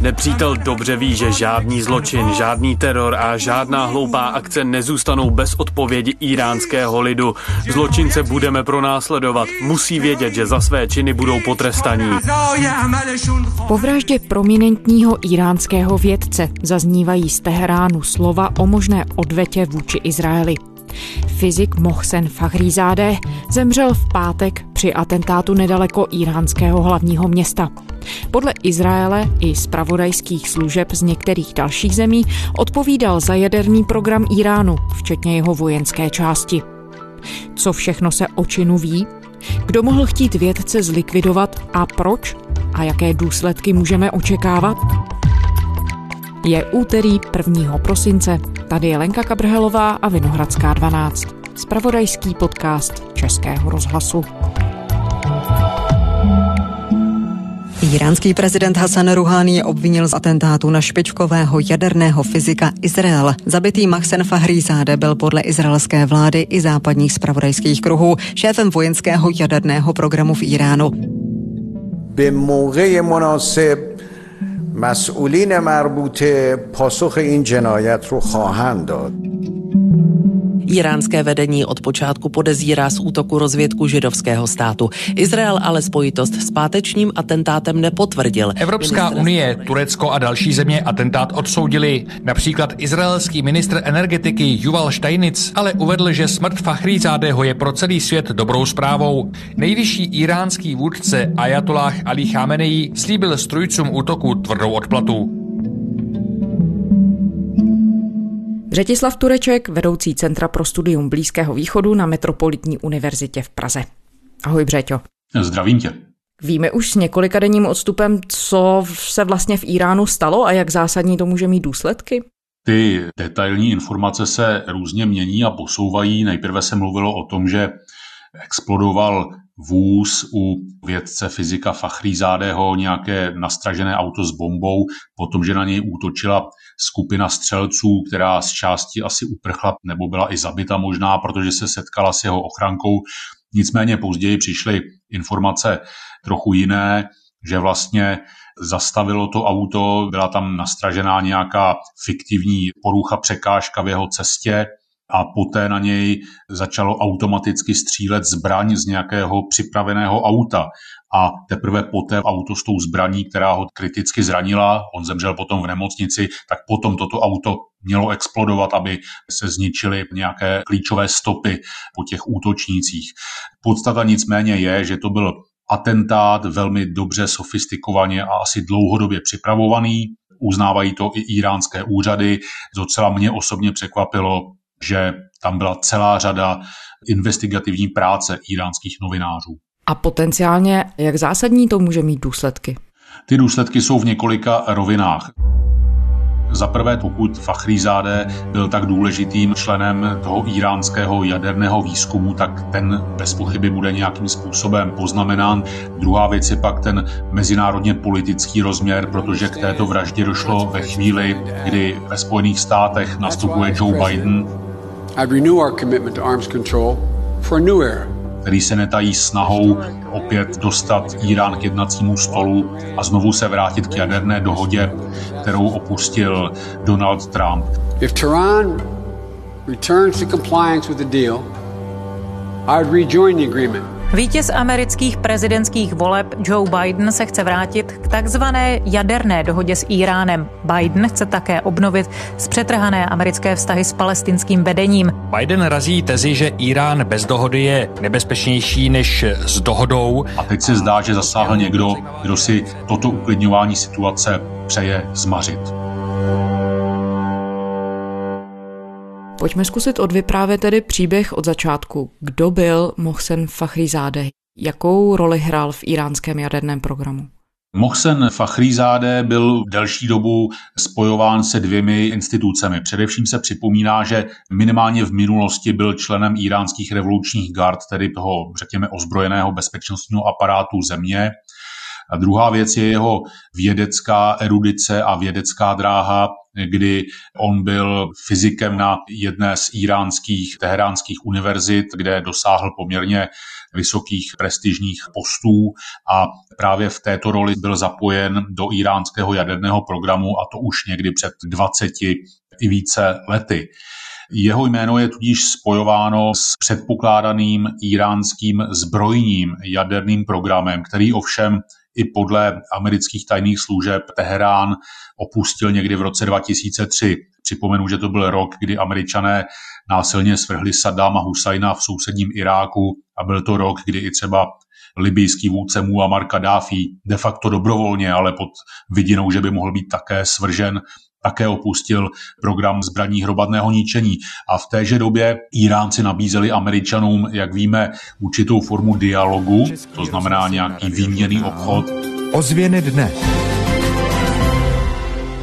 Nepřítel dobře ví, že žádný zločin, žádný teror a žádná hloupá akce nezůstanou bez odpovědi iránského lidu. Zločince budeme pronásledovat. Musí vědět, že za své činy budou potrestaní. Po vraždě prominentního iránského vědce zaznívají z Teheránu slova o možné odvetě vůči Izraeli. Fyzik Mohsen Fahrizádeh zemřel v pátek při atentátu nedaleko iránského hlavního města. Podle Izraele i zpravodajských služeb z některých dalších zemí odpovídal za jaderný program Iránu, včetně jeho vojenské části. Co všechno se o činu ví? Kdo mohl chtít vědce zlikvidovat a proč? A jaké důsledky můžeme očekávat? Je úterý 1. prosince. Tady je Lenka Kabrhelová a Vinohradská 12. Spravodajský podcast Českého rozhlasu. Iránský prezident Hassan Rouhani obvinil z atentátu na špičkového jaderného fyzika Izrael. Zabitý Mahsen Fahrizade byl podle izraelské vlády i západních spravodajských kruhů šéfem vojenského jaderného programu v Iránu. مسئولین مربوطه پاسخ این جنایت رو خواهند داد. Iránské vedení od počátku podezírá z útoku rozvědku židovského státu. Izrael ale spojitost s pátečním atentátem nepotvrdil. Evropská ministr... unie, Turecko a další země atentát odsoudili. Například izraelský ministr energetiky Yuval Steinitz ale uvedl, že smrt Fahrizádého je pro celý svět dobrou zprávou. Nejvyšší iránský vůdce Ayatollah Ali Khamenei slíbil strujcům útoku tvrdou odplatu. Řetislav Tureček, vedoucí Centra pro studium Blízkého východu na Metropolitní univerzitě v Praze. Ahoj Břeťo. Zdravím tě. Víme už s několika denním odstupem, co se vlastně v Iránu stalo a jak zásadní to může mít důsledky? Ty detailní informace se různě mění a posouvají. Nejprve se mluvilo o tom, že explodoval vůz u vědce fyzika Fachrizádého, nějaké nastražené auto s bombou, potom, že na něj útočila skupina střelců, která z části asi uprchla nebo byla i zabita možná, protože se setkala s jeho ochrankou. Nicméně později přišly informace trochu jiné, že vlastně zastavilo to auto, byla tam nastražená nějaká fiktivní porucha, překážka v jeho cestě, a poté na něj začalo automaticky střílet zbraň z nějakého připraveného auta. A teprve poté auto s tou zbraní, která ho kriticky zranila, on zemřel potom v nemocnici, tak potom toto auto mělo explodovat, aby se zničily nějaké klíčové stopy po těch útočnících. Podstata nicméně je, že to byl atentát velmi dobře sofistikovaně a asi dlouhodobě připravovaný. Uznávají to i iránské úřady. Docela mě osobně překvapilo, že tam byla celá řada investigativní práce iránských novinářů. A potenciálně, jak zásadní to může mít důsledky? Ty důsledky jsou v několika rovinách. Za prvé, pokud Fachrizade byl tak důležitým členem toho iránského jaderného výzkumu, tak ten bez pochyby bude nějakým způsobem poznamenán. Druhá věc je pak ten mezinárodně politický rozměr, protože k této vraždě došlo ve chvíli, kdy ve Spojených státech nastupuje Joe Biden. I'd renew our commitment to arms control for a new era který se netají snahou opět dostat Irán k jednacímu stolu a znovu se vrátit k jaderné dohodě, kterou opustil Donald Trump. If Tehran returns to compliance with the deal, I would rejoin the agreement. Vítěz amerických prezidentských voleb Joe Biden se chce vrátit k takzvané jaderné dohodě s Iránem. Biden chce také obnovit zpřetrhané americké vztahy s palestinským vedením. Biden razí tezi, že Irán bez dohody je nebezpečnější než s dohodou. A teď se zdá, že zasáhl někdo, kdo si toto uklidňování situace přeje zmařit. Pojďme zkusit odvyprávět tedy příběh od začátku. Kdo byl Mohsen Fakhrizadeh? Jakou roli hrál v iránském jaderném programu? Mohsen Fakhrizadeh byl delší dobu spojován se dvěmi institucemi. Především se připomíná, že minimálně v minulosti byl členem iránských revolučních gard, tedy toho, řekněme, ozbrojeného bezpečnostního aparátu země. A druhá věc je jeho vědecká erudice a vědecká dráha, kdy on byl fyzikem na jedné z iránských, teheránských univerzit, kde dosáhl poměrně vysokých prestižních postů a právě v této roli byl zapojen do iránského jaderného programu a to už někdy před 20 i více lety. Jeho jméno je tudíž spojováno s předpokládaným iránským zbrojním jaderným programem, který ovšem i podle amerických tajných služeb Teherán opustil někdy v roce 2003. Připomenu, že to byl rok, kdy američané násilně svrhli Saddama Husajna v sousedním Iráku a byl to rok, kdy i třeba libijský vůdce Muammar Gaddafi de facto dobrovolně, ale pod vidinou, že by mohl být také svržen, také opustil program zbraní hromadného ničení. A v téže době Iránci nabízeli Američanům, jak víme, určitou formu dialogu, to znamená nějaký výměný obchod. Ozvěny dne.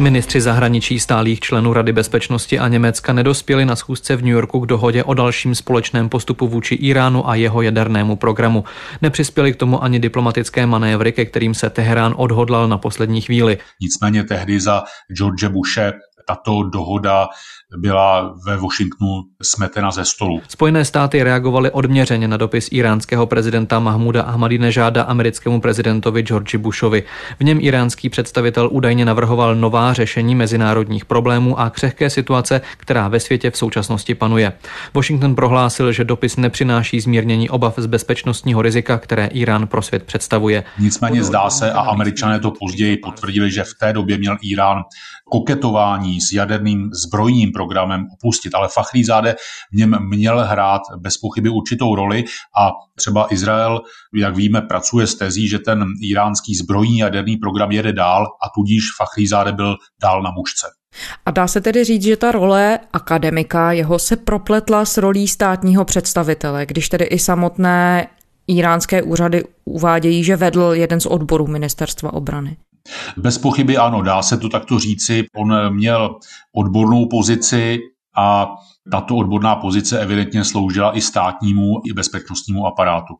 Ministři zahraničí stálých členů Rady bezpečnosti a Německa nedospěli na schůzce v New Yorku k dohodě o dalším společném postupu vůči Iránu a jeho jadernému programu. Nepřispěli k tomu ani diplomatické manévry, ke kterým se Teherán odhodlal na poslední chvíli. Nicméně tehdy za George Bushe tato dohoda byla ve Washingtonu smetena ze stolu. Spojené státy reagovaly odměřeně na dopis iránského prezidenta Mahmuda Ahmadinežáda americkému prezidentovi George Bushovi. V něm iránský představitel údajně navrhoval nová řešení mezinárodních problémů a křehké situace, která ve světě v současnosti panuje. Washington prohlásil, že dopis nepřináší zmírnění obav z bezpečnostního rizika, které Irán pro svět představuje. Nicméně zdá se, a američané to později potvrdili, že v té době měl Irán koketování s jaderným zbrojním programem opustit. Ale Fachrízáde v něm měl hrát bez pochyby určitou roli a třeba Izrael, jak víme, pracuje s tezí, že ten iránský zbrojní jaderný program jede dál a tudíž Fachrízáde byl dál na mužce. A dá se tedy říct, že ta role akademika jeho se propletla s rolí státního představitele, když tedy i samotné iránské úřady uvádějí, že vedl jeden z odborů ministerstva obrany. Bez pochyby ano, dá se to takto říci. On měl odbornou pozici a tato odborná pozice evidentně sloužila i státnímu, i bezpečnostnímu aparátu.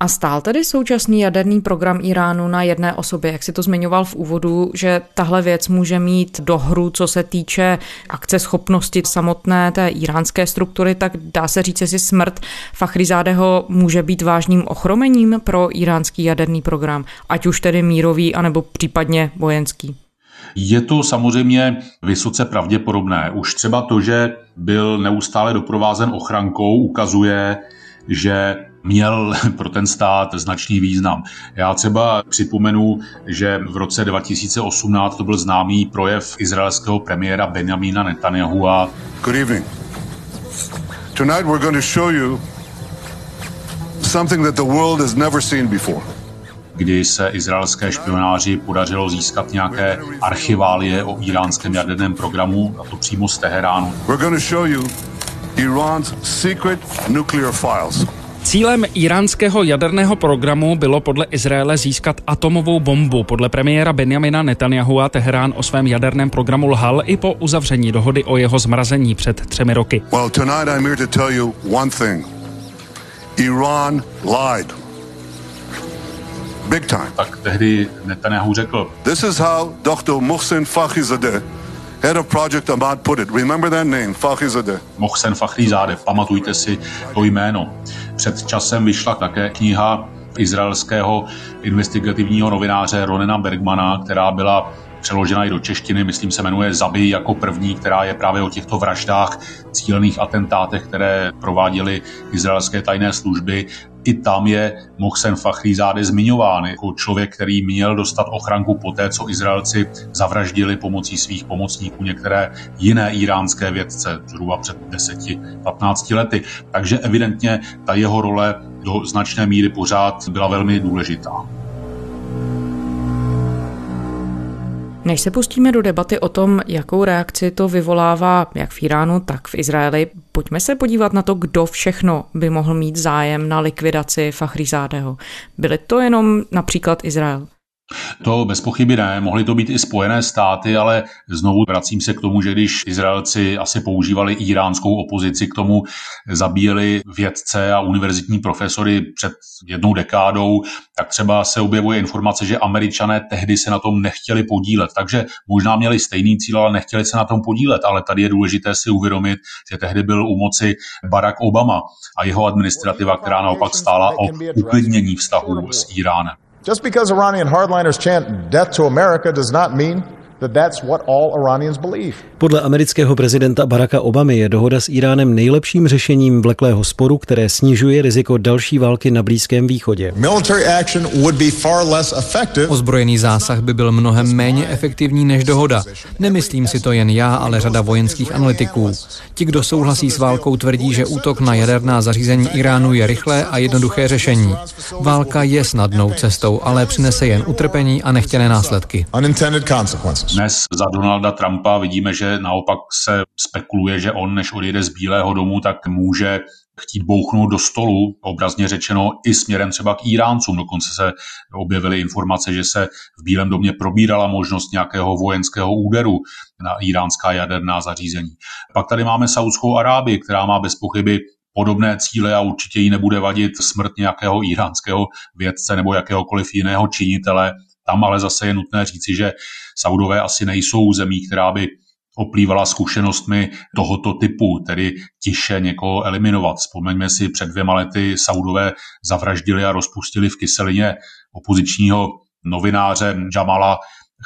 A stál tedy současný jaderný program Iránu na jedné osobě, jak si to zmiňoval v úvodu, že tahle věc může mít dohru, co se týče akce schopnosti samotné té iránské struktury, tak dá se říct, že smrt Fachrizádeho může být vážným ochromením pro iránský jaderný program, ať už tedy mírový, anebo případně vojenský. Je to samozřejmě vysoce pravděpodobné. Už třeba to, že byl neustále doprovázen ochrankou, ukazuje, že měl pro ten stát značný význam. Já třeba připomenu, že v roce 2018 to byl známý projev izraelského premiéra Benjamina Netanyahua. Good evening. Tonight we're going to show you something that the world has never seen before kdy se izraelské špionáři podařilo získat nějaké archiválie o iránském jaderném programu, a to přímo z Teheránu. We're Iran's secret nuclear files. Cílem iránského jaderného programu bylo podle Izraele získat atomovou bombu. Podle premiéra Benjamina Netanyahua Teherán o svém jaderném programu lhal i po uzavření dohody o jeho zmrazení před třemi roky. Well, tonight I'm here to tell you one thing. Iran lied. Big time. Tak tehdy Netanyahu řekl. This is how Dr. Mohsen Fakhrizadeh Head of Project Ahmad put it. Remember that name, Fakhrizadeh. Mohsen Fakhrizadeh, pamatujte si to jméno. Před časem vyšla také kniha izraelského investigativního novináře Ronena Bergmana, která byla přeložena i do češtiny, myslím se jmenuje Zabij jako první, která je právě o těchto vraždách, cílených atentátech, které prováděly izraelské tajné služby i tam je Mohsen Fakhrizadeh zmiňován jako člověk, který měl dostat ochranku po té, co Izraelci zavraždili pomocí svých pomocníků některé jiné iránské vědce zhruba před 10-15 lety. Takže evidentně ta jeho role do značné míry pořád byla velmi důležitá. Než se pustíme do debaty o tom, jakou reakci to vyvolává jak v Iránu, tak v Izraeli, pojďme se podívat na to, kdo všechno by mohl mít zájem na likvidaci Fachrizádeho. Byly to jenom například Izrael? To bez pochyby ne, mohly to být i Spojené státy, ale znovu vracím se k tomu, že když Izraelci asi používali iránskou opozici k tomu, zabíjeli vědce a univerzitní profesory před jednou dekádou, tak třeba se objevuje informace, že američané tehdy se na tom nechtěli podílet. Takže možná měli stejný cíl, ale nechtěli se na tom podílet. Ale tady je důležité si uvědomit, že tehdy byl u moci Barack Obama a jeho administrativa, která naopak stála o uklidnění vztahů s Iránem. Just because Iranian hardliners chant death to America does not mean that that's what all Iranians believe. Podle amerického prezidenta Baracka Obamy je dohoda s Iránem nejlepším řešením vleklého sporu, které snižuje riziko další války na Blízkém východě. Ozbrojený zásah by byl mnohem méně efektivní než dohoda. Nemyslím si to jen já, ale řada vojenských analytiků. Ti, kdo souhlasí s válkou, tvrdí, že útok na jaderná zařízení Iránu je rychlé a jednoduché řešení. Válka je snadnou cestou, ale přinese jen utrpení a nechtěné následky. Dnes za Donalda Trumpa vidíme, že naopak se spekuluje, že on, než odjede z Bílého domu, tak může chtít bouchnout do stolu, obrazně řečeno, i směrem třeba k Iráncům. Dokonce se objevily informace, že se v Bílém domě probírala možnost nějakého vojenského úderu na iránská jaderná zařízení. Pak tady máme Saudskou Arábii, která má bez pochyby podobné cíle a určitě jí nebude vadit smrt nějakého iránského vědce nebo jakéhokoliv jiného činitele. Tam ale zase je nutné říci, že Saudové asi nejsou zemí, která by oplývala zkušenostmi tohoto typu, tedy tiše někoho eliminovat. Vzpomeňme si, před dvěma lety Saudové zavraždili a rozpustili v kyselině opozičního novináře Jamala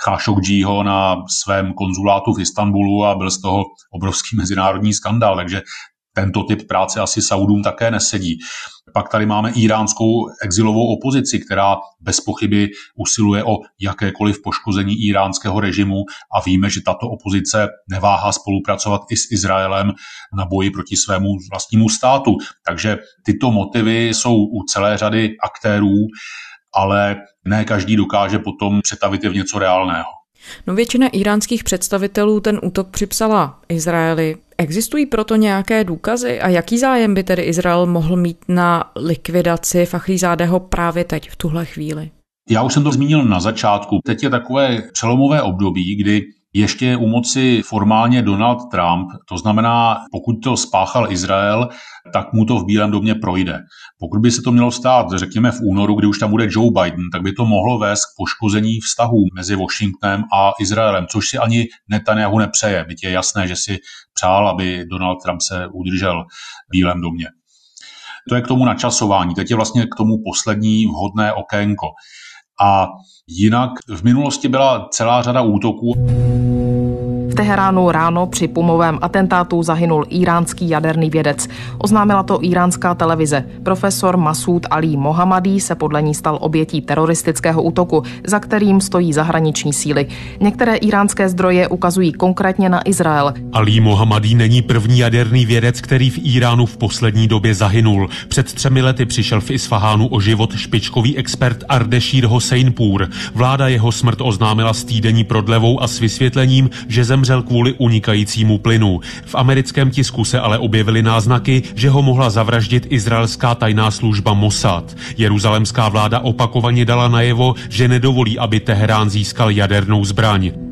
Khashoggiho na svém konzulátu v Istanbulu a byl z toho obrovský mezinárodní skandál. Takže tento typ práce asi Saudům také nesedí. Pak tady máme iránskou exilovou opozici, která bez pochyby usiluje o jakékoliv poškození iránského režimu a víme, že tato opozice neváhá spolupracovat i s Izraelem na boji proti svému vlastnímu státu. Takže tyto motivy jsou u celé řady aktérů, ale ne každý dokáže potom přetavit je v něco reálného. No většina iránských představitelů ten útok připsala Izraeli. Existují proto nějaké důkazy a jaký zájem by tedy Izrael mohl mít na likvidaci Fachrizádého právě teď v tuhle chvíli? Já už jsem to zmínil na začátku. Teď je takové přelomové období, kdy ještě u moci formálně Donald Trump, to znamená, pokud to spáchal Izrael, tak mu to v Bílém domě projde. Pokud by se to mělo stát, řekněme v únoru, kdy už tam bude Joe Biden, tak by to mohlo vést k poškození vztahů mezi Washingtonem a Izraelem, což si ani Netanyahu nepřeje. Byť je jasné, že si přál, aby Donald Trump se udržel v Bílém domě. To je k tomu načasování. Teď je vlastně k tomu poslední vhodné okénko. A jinak v minulosti byla celá řada útoků. V Teheránu ráno při pumovém atentátu zahynul iránský jaderný vědec. Oznámila to iránská televize. Profesor Masud Ali Mohammadi se podle ní stal obětí teroristického útoku, za kterým stojí zahraniční síly. Některé iránské zdroje ukazují konkrétně na Izrael. Ali Mohammadi není první jaderný vědec, který v Iránu v poslední době zahynul. Před třemi lety přišel v Isfahánu o život špičkový expert Ardeshir Hoseinpur. Vláda jeho smrt oznámila s týdenní prodlevou a s vysvětlením, že zem zemřel kvůli unikajícímu plynu. V americkém tisku se ale objevily náznaky, že ho mohla zavraždit izraelská tajná služba Mossad. Jeruzalemská vláda opakovaně dala najevo, že nedovolí, aby Teherán získal jadernou zbraň.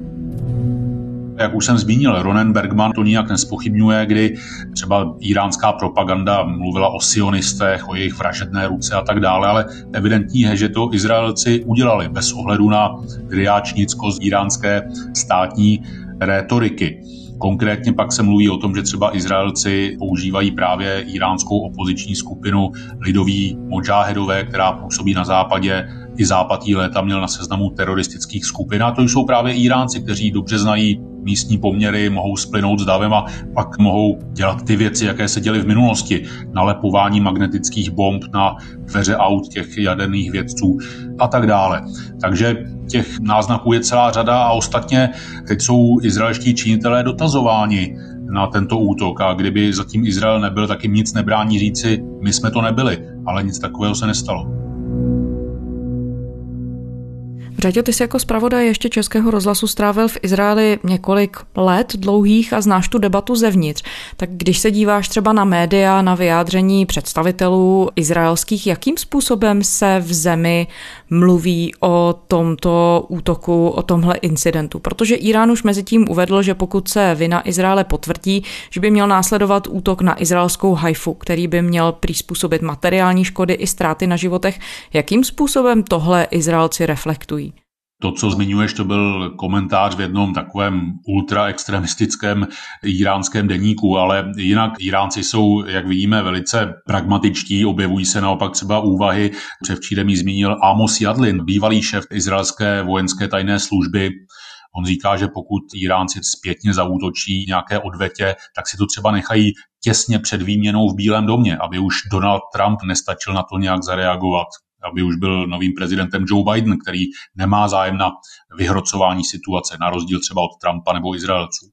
Jak už jsem zmínil, Ronen Bergman to nijak nespochybňuje, kdy třeba iránská propaganda mluvila o sionistech, o jejich vražedné ruce a tak dále, ale evidentní je, že to Izraelci udělali bez ohledu na kriáčnickost iránské státní rétoriky. Konkrétně pak se mluví o tom, že třeba Izraelci používají právě iránskou opoziční skupinu lidoví modžáhedové, která působí na západě. I západ jí léta měl na seznamu teroristických skupin a to jsou právě Iránci, kteří dobře znají místní poměry, mohou splynout s davem a pak mohou dělat ty věci, jaké se děly v minulosti. Nalepování magnetických bomb na dveře aut těch jaderných vědců a tak dále. Takže těch náznaků je celá řada a ostatně teď jsou izraelští činitelé dotazováni na tento útok a kdyby zatím Izrael nebyl, tak jim nic nebrání říci, my jsme to nebyli, ale nic takového se nestalo. Řadě, ty jsi jako zpravodaj ještě Českého rozhlasu strávil v Izraeli několik let dlouhých a znáš tu debatu zevnitř. Tak když se díváš třeba na média, na vyjádření představitelů izraelských, jakým způsobem se v zemi mluví o tomto útoku, o tomhle incidentu? Protože Irán už mezi tím uvedl, že pokud se vina Izraele potvrdí, že by měl následovat útok na izraelskou Haifu, který by měl přizpůsobit materiální škody i ztráty na životech. Jakým způsobem tohle Izraelci reflektují? To, co zmiňuješ, to byl komentář v jednom takovém ultraextremistickém iránském deníku, ale jinak Iránci jsou, jak vidíme, velice pragmatičtí, objevují se naopak třeba úvahy, převčírem jí zmínil Amos Jadlin, bývalý šéf izraelské vojenské tajné služby, On říká, že pokud Iránci zpětně zaútočí nějaké odvetě, tak si to třeba nechají těsně před výměnou v Bílém domě, aby už Donald Trump nestačil na to nějak zareagovat aby už byl novým prezidentem Joe Biden, který nemá zájem na vyhrocování situace, na rozdíl třeba od Trumpa nebo Izraelců.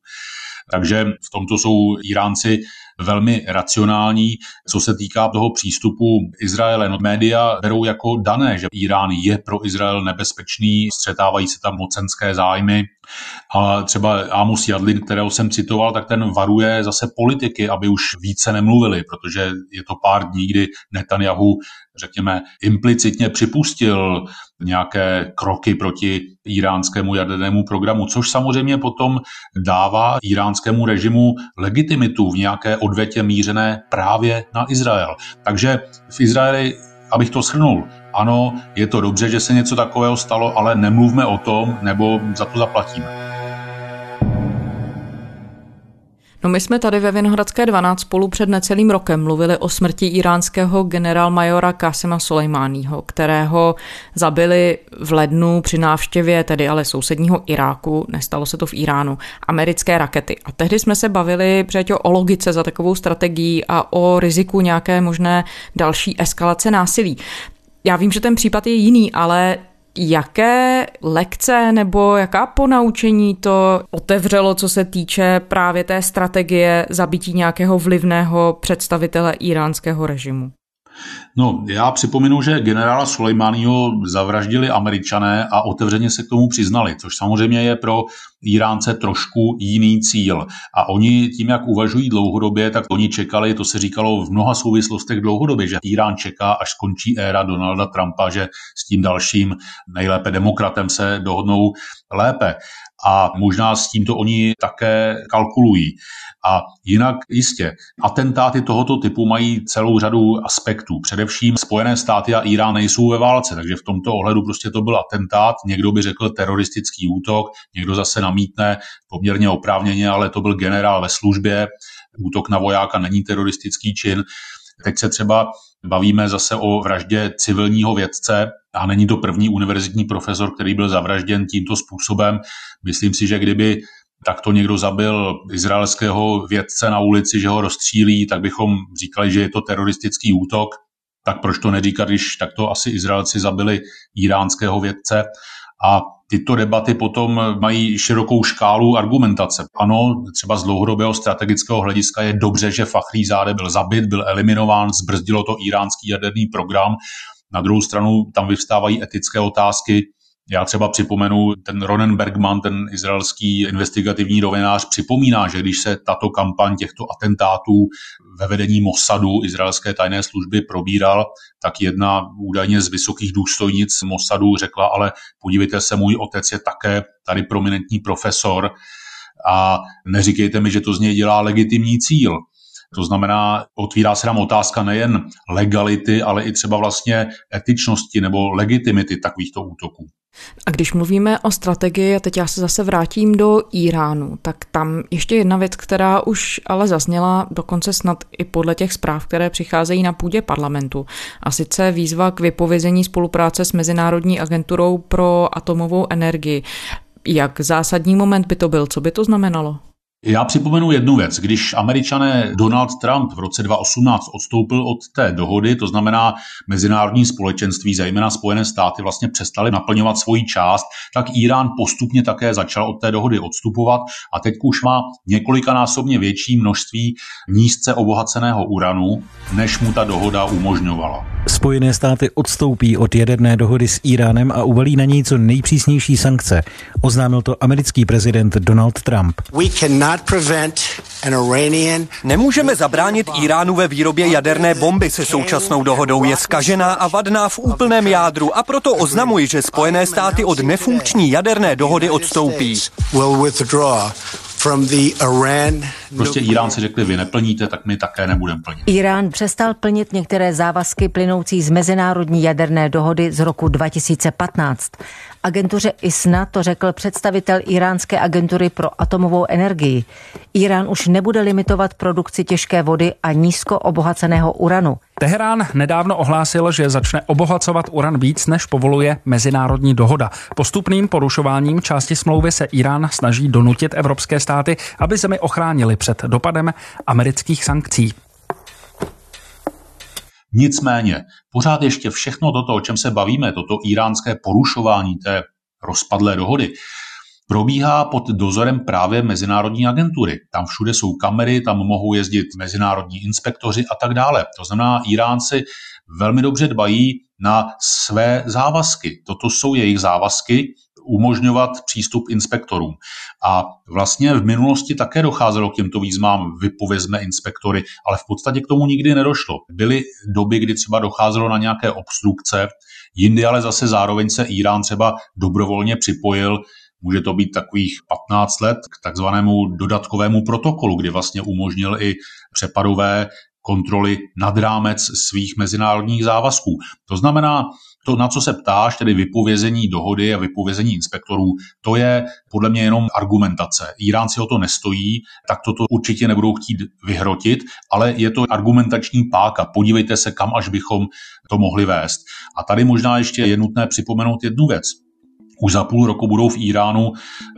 Takže v tomto jsou Iránci velmi racionální. Co se týká toho přístupu Izraele, no média berou jako dané, že Irán je pro Izrael nebezpečný, střetávají se tam mocenské zájmy. A třeba Amos Jadlin, kterého jsem citoval, tak ten varuje zase politiky, aby už více nemluvili, protože je to pár dní, kdy Netanyahu, řekněme, implicitně připustil nějaké kroky proti iránskému jadernému programu, což samozřejmě potom dává iránskému režimu legitimitu v nějaké odvetě mířené právě na Izrael. Takže v Izraeli, abych to shrnul, ano, je to dobře, že se něco takového stalo, ale nemluvme o tom, nebo za to zaplatíme. No my jsme tady ve Vinohradské 12 spolu před necelým rokem mluvili o smrti iránského generálmajora Kasema Soleimányho, kterého zabili v lednu při návštěvě tedy ale sousedního Iráku, nestalo se to v Iránu, americké rakety. A tehdy jsme se bavili před o logice za takovou strategií a o riziku nějaké možné další eskalace násilí. Já vím, že ten případ je jiný, ale Jaké lekce nebo jaká ponaučení to otevřelo, co se týče právě té strategie zabití nějakého vlivného představitele iránského režimu? No, já připomenu, že generála Sulejmáního zavraždili američané a otevřeně se k tomu přiznali, což samozřejmě je pro Iránce trošku jiný cíl. A oni tím, jak uvažují dlouhodobě, tak oni čekali, to se říkalo v mnoha souvislostech dlouhodobě, že Irán čeká, až skončí éra Donalda Trumpa, že s tím dalším nejlépe demokratem se dohodnou lépe. A možná s tímto oni také kalkulují. A jinak jistě, atentáty tohoto typu mají celou řadu aspektů. Především Spojené státy a Irán nejsou ve válce, takže v tomto ohledu prostě to byl atentát. Někdo by řekl teroristický útok, někdo zase namítne poměrně oprávněně, ale to byl generál ve službě. Útok na vojáka není teroristický čin. Teď se třeba bavíme zase o vraždě civilního vědce a není to první univerzitní profesor, který byl zavražděn tímto způsobem. Myslím si, že kdyby takto někdo zabil izraelského vědce na ulici, že ho rozstřílí, tak bychom říkali, že je to teroristický útok. Tak proč to neříkat, když takto asi Izraelci zabili iránského vědce? A tyto debaty potom mají širokou škálu argumentace. Ano, třeba z dlouhodobého strategického hlediska je dobře, že Záde byl zabit, byl eliminován, zbrzdilo to iránský jaderný program. Na druhou stranu tam vyvstávají etické otázky, já třeba připomenu, ten Ronen Bergman, ten izraelský investigativní novinář, připomíná, že když se tato kampaň těchto atentátů ve vedení Mossadu, izraelské tajné služby, probíral, tak jedna údajně z vysokých důstojnic Mossadu řekla, ale podívejte se, můj otec je také tady prominentní profesor a neříkejte mi, že to z něj dělá legitimní cíl. To znamená, otvírá se nám otázka nejen legality, ale i třeba vlastně etičnosti nebo legitimity takovýchto útoků. A když mluvíme o strategii, a teď já se zase vrátím do Iránu, tak tam ještě jedna věc, která už ale zazněla dokonce snad i podle těch zpráv, které přicházejí na půdě parlamentu. A sice výzva k vypovězení spolupráce s Mezinárodní agenturou pro atomovou energii. Jak zásadní moment by to byl? Co by to znamenalo? Já připomenu jednu věc. Když američané Donald Trump v roce 2018 odstoupil od té dohody, to znamená mezinárodní společenství, zejména Spojené státy, vlastně přestali naplňovat svoji část, tak Irán postupně také začal od té dohody odstupovat a teď už má několikanásobně větší množství nízce obohaceného uranu, než mu ta dohoda umožňovala. Spojené státy odstoupí od jaderné dohody s Iránem a uvalí na něj co nejpřísnější sankce. Oznámil to americký prezident Donald Trump. Nemůžeme zabránit Iránu ve výrobě jaderné bomby se současnou dohodou. Je skažená a vadná v úplném jádru a proto oznamuji, že Spojené státy od nefunkční jaderné dohody odstoupí. Prostě Iránci řekli, vy neplníte, tak my také nebudeme plnit. Irán přestal plnit některé závazky plynoucí z mezinárodní jaderné dohody z roku 2015. Agentuře ISNA to řekl představitel iránské agentury pro atomovou energii. Irán už nebude limitovat produkci těžké vody a nízko obohaceného uranu. Teherán nedávno ohlásil, že začne obohacovat uran víc, než povoluje mezinárodní dohoda. Postupným porušováním části smlouvy se Irán snaží donutit evropské státy, aby zemi ochránili před dopadem amerických sankcí. Nicméně, pořád ještě všechno toto, o čem se bavíme, toto iránské porušování té rozpadlé dohody, probíhá pod dozorem právě mezinárodní agentury. Tam všude jsou kamery, tam mohou jezdit mezinárodní inspektoři a tak dále. To znamená, Iránci velmi dobře dbají na své závazky. Toto jsou jejich závazky, umožňovat přístup inspektorům. A vlastně v minulosti také docházelo k těmto výzvám, vypovězme inspektory, ale v podstatě k tomu nikdy nedošlo. Byly doby, kdy třeba docházelo na nějaké obstrukce, jindy ale zase zároveň se Irán třeba dobrovolně připojil Může to být takových 15 let k takzvanému dodatkovému protokolu, kdy vlastně umožnil i přepadové kontroly nad rámec svých mezinárodních závazků. To znamená, to, na co se ptáš, tedy vypovězení dohody a vypovězení inspektorů, to je podle mě jenom argumentace. Iránci o to nestojí, tak toto určitě nebudou chtít vyhrotit, ale je to argumentační páka. Podívejte se, kam až bychom to mohli vést. A tady možná ještě je nutné připomenout jednu věc. Už za půl roku budou v Iránu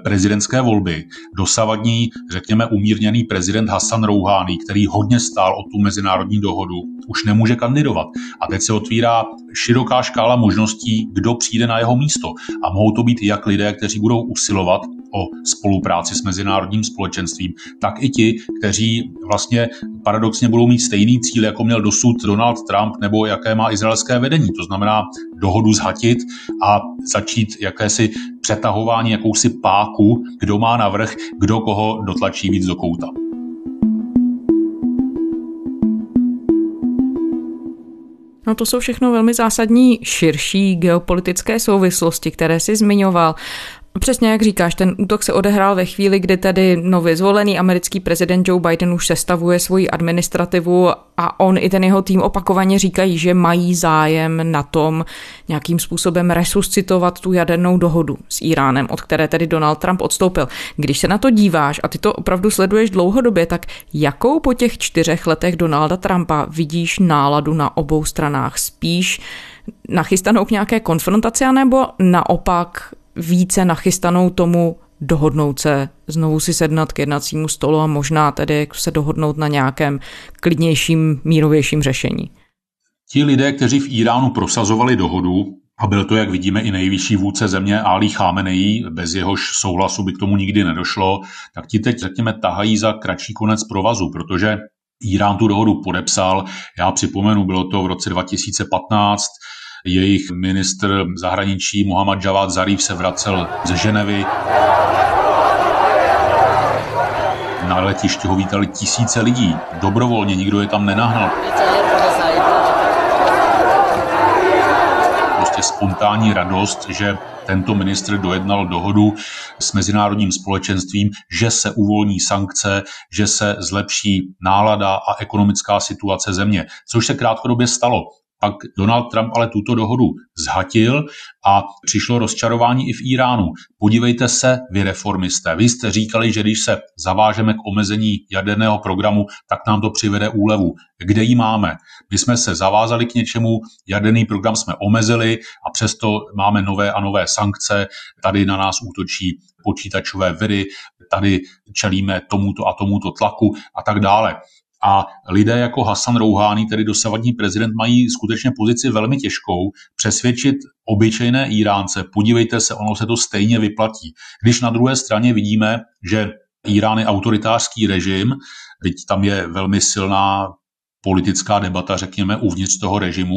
prezidentské volby. Dosavadní, řekněme, umírněný prezident Hassan Rouhani, který hodně stál o tu mezinárodní dohodu, už nemůže kandidovat. A teď se otvírá široká škála možností, kdo přijde na jeho místo. A mohou to být jak lidé, kteří budou usilovat o spolupráci s mezinárodním společenstvím, tak i ti, kteří vlastně paradoxně budou mít stejný cíl, jako měl dosud Donald Trump nebo jaké má izraelské vedení. To znamená dohodu zhatit a začít jakési přetahování, jakousi páku, kdo má navrh, kdo koho dotlačí víc do kouta. No to jsou všechno velmi zásadní širší geopolitické souvislosti, které si zmiňoval. Přesně jak říkáš, ten útok se odehrál ve chvíli, kdy tedy nově zvolený americký prezident Joe Biden už sestavuje svoji administrativu a on i ten jeho tým opakovaně říkají, že mají zájem na tom nějakým způsobem resuscitovat tu jadernou dohodu s Iránem, od které tedy Donald Trump odstoupil. Když se na to díváš a ty to opravdu sleduješ dlouhodobě, tak jakou po těch čtyřech letech Donalda Trumpa vidíš náladu na obou stranách? Spíš nachystanou k nějaké konfrontaci, nebo naopak více nachystanou tomu dohodnout se, znovu si sednat k jednacímu stolu a možná tedy se dohodnout na nějakém klidnějším, mírovějším řešení. Ti lidé, kteří v Iránu prosazovali dohodu, a byl to, jak vidíme, i nejvyšší vůdce země Ali Khamenei, bez jehož souhlasu by k tomu nikdy nedošlo, tak ti teď, řekněme, tahají za kratší konec provazu, protože Irán tu dohodu podepsal. Já připomenu, bylo to v roce 2015, jejich ministr zahraničí Mohammad Javad Zarif se vracel ze Ženevy. Na letišti ho vítali tisíce lidí. Dobrovolně, nikdo je tam nenahnal. Prostě spontánní radost, že tento ministr dojednal dohodu s mezinárodním společenstvím, že se uvolní sankce, že se zlepší nálada a ekonomická situace země, což se krátkodobě stalo. Pak Donald Trump ale tuto dohodu zhatil a přišlo rozčarování i v Iránu. Podívejte se, vy reformisté, vy jste říkali, že když se zavážeme k omezení jaderného programu, tak nám to přivede úlevu. Kde ji máme? My jsme se zavázali k něčemu, jaderný program jsme omezili a přesto máme nové a nové sankce, tady na nás útočí počítačové viry, tady čelíme tomuto a tomuto tlaku a tak dále. A lidé jako Hassan Rouhani, tedy dosavadní prezident, mají skutečně pozici velmi těžkou přesvědčit obyčejné Iránce, podívejte se, ono se to stejně vyplatí. Když na druhé straně vidíme, že Irán je autoritářský režim, teď tam je velmi silná politická debata, řekněme, uvnitř toho režimu,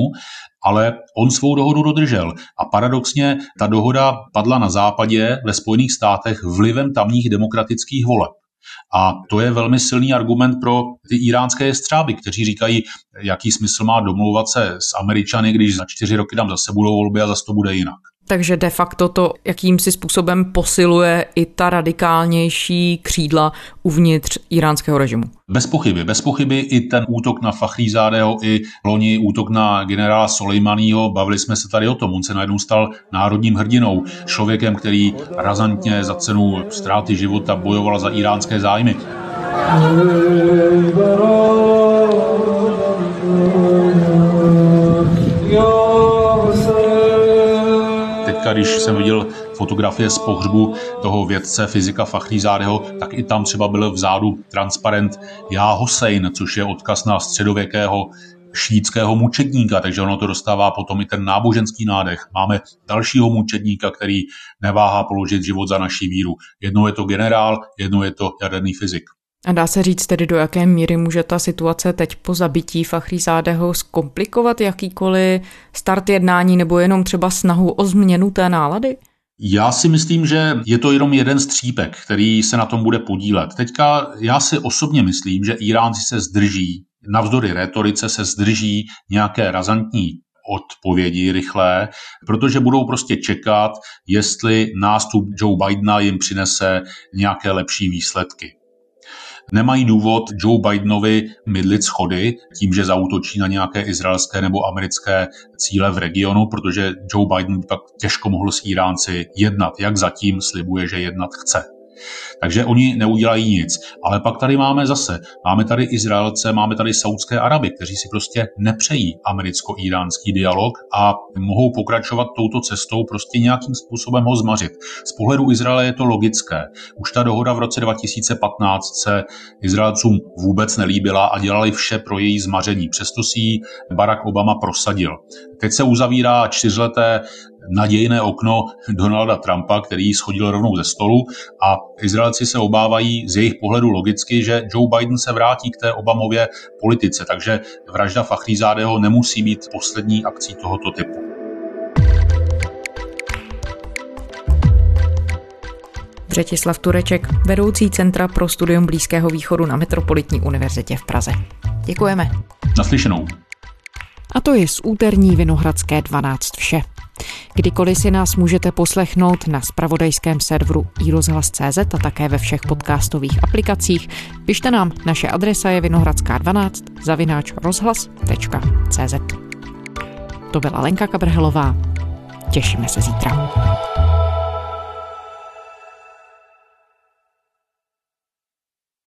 ale on svou dohodu dodržel. A paradoxně ta dohoda padla na západě ve Spojených státech vlivem tamních demokratických voleb. A to je velmi silný argument pro ty iránské střáby, kteří říkají, jaký smysl má domlouvat se s Američany, když za čtyři roky tam zase budou volby a zase to bude jinak. Takže de facto to jakýmsi způsobem posiluje i ta radikálnější křídla uvnitř iránského režimu. Bez pochyby, bez pochyby i ten útok na Fachrízádého, i loni útok na generála Soleimaniho, bavili jsme se tady o tom, on se najednou stal národním hrdinou, člověkem, který razantně za cenu ztráty života bojoval za iránské zájmy. Když jsem viděl fotografie z pohřbu toho vědce fyzika Fachrízádeho, tak i tam třeba byl vzadu transparent Já Hossein, což je odkaz na středověkého šítského mučedníka, takže ono to dostává potom i ten náboženský nádech. Máme dalšího mučedníka, který neváhá položit život za naší víru. Jednou je to generál, jednou je to jaderný fyzik. A dá se říct tedy, do jaké míry může ta situace teď po zabití Fachrízádeho zkomplikovat jakýkoliv start jednání nebo jenom třeba snahu o změnu té nálady? Já si myslím, že je to jenom jeden střípek, který se na tom bude podílet. Teďka já si osobně myslím, že Iránci se zdrží, navzdory retorice se zdrží nějaké razantní odpovědi rychlé, protože budou prostě čekat, jestli nástup Joe Bidena jim přinese nějaké lepší výsledky. Nemají důvod Joe Bidenovi mydlit schody tím, že zautočí na nějaké izraelské nebo americké cíle v regionu, protože Joe Biden tak těžko mohl s Iránci jednat, jak zatím slibuje, že jednat chce. Takže oni neudělají nic. Ale pak tady máme zase, máme tady Izraelce, máme tady Saudské Araby, kteří si prostě nepřejí americko-iránský dialog a mohou pokračovat touto cestou, prostě nějakým způsobem ho zmařit. Z pohledu Izraele je to logické. Už ta dohoda v roce 2015 se Izraelcům vůbec nelíbila a dělali vše pro její zmaření. Přesto si ji Barack Obama prosadil. Teď se uzavírá čtyřleté nadějné okno Donalda Trumpa, který schodil rovnou ze stolu a Izraelci se obávají z jejich pohledu logicky, že Joe Biden se vrátí k té Obamově politice, takže vražda Fachrízádého nemusí být poslední akcí tohoto typu. Břetislav Tureček, vedoucí Centra pro studium Blízkého východu na Metropolitní univerzitě v Praze. Děkujeme. Naslyšenou. A to je z úterní Vinohradské 12 vše. Kdykoliv si nás můžete poslechnout na spravodajském serveru iRozhlas.cz a také ve všech podcastových aplikacích. Pište nám, naše adresa je vinohradská12 zavináč rozhlas.cz To byla Lenka Kabrhelová. Těšíme se zítra.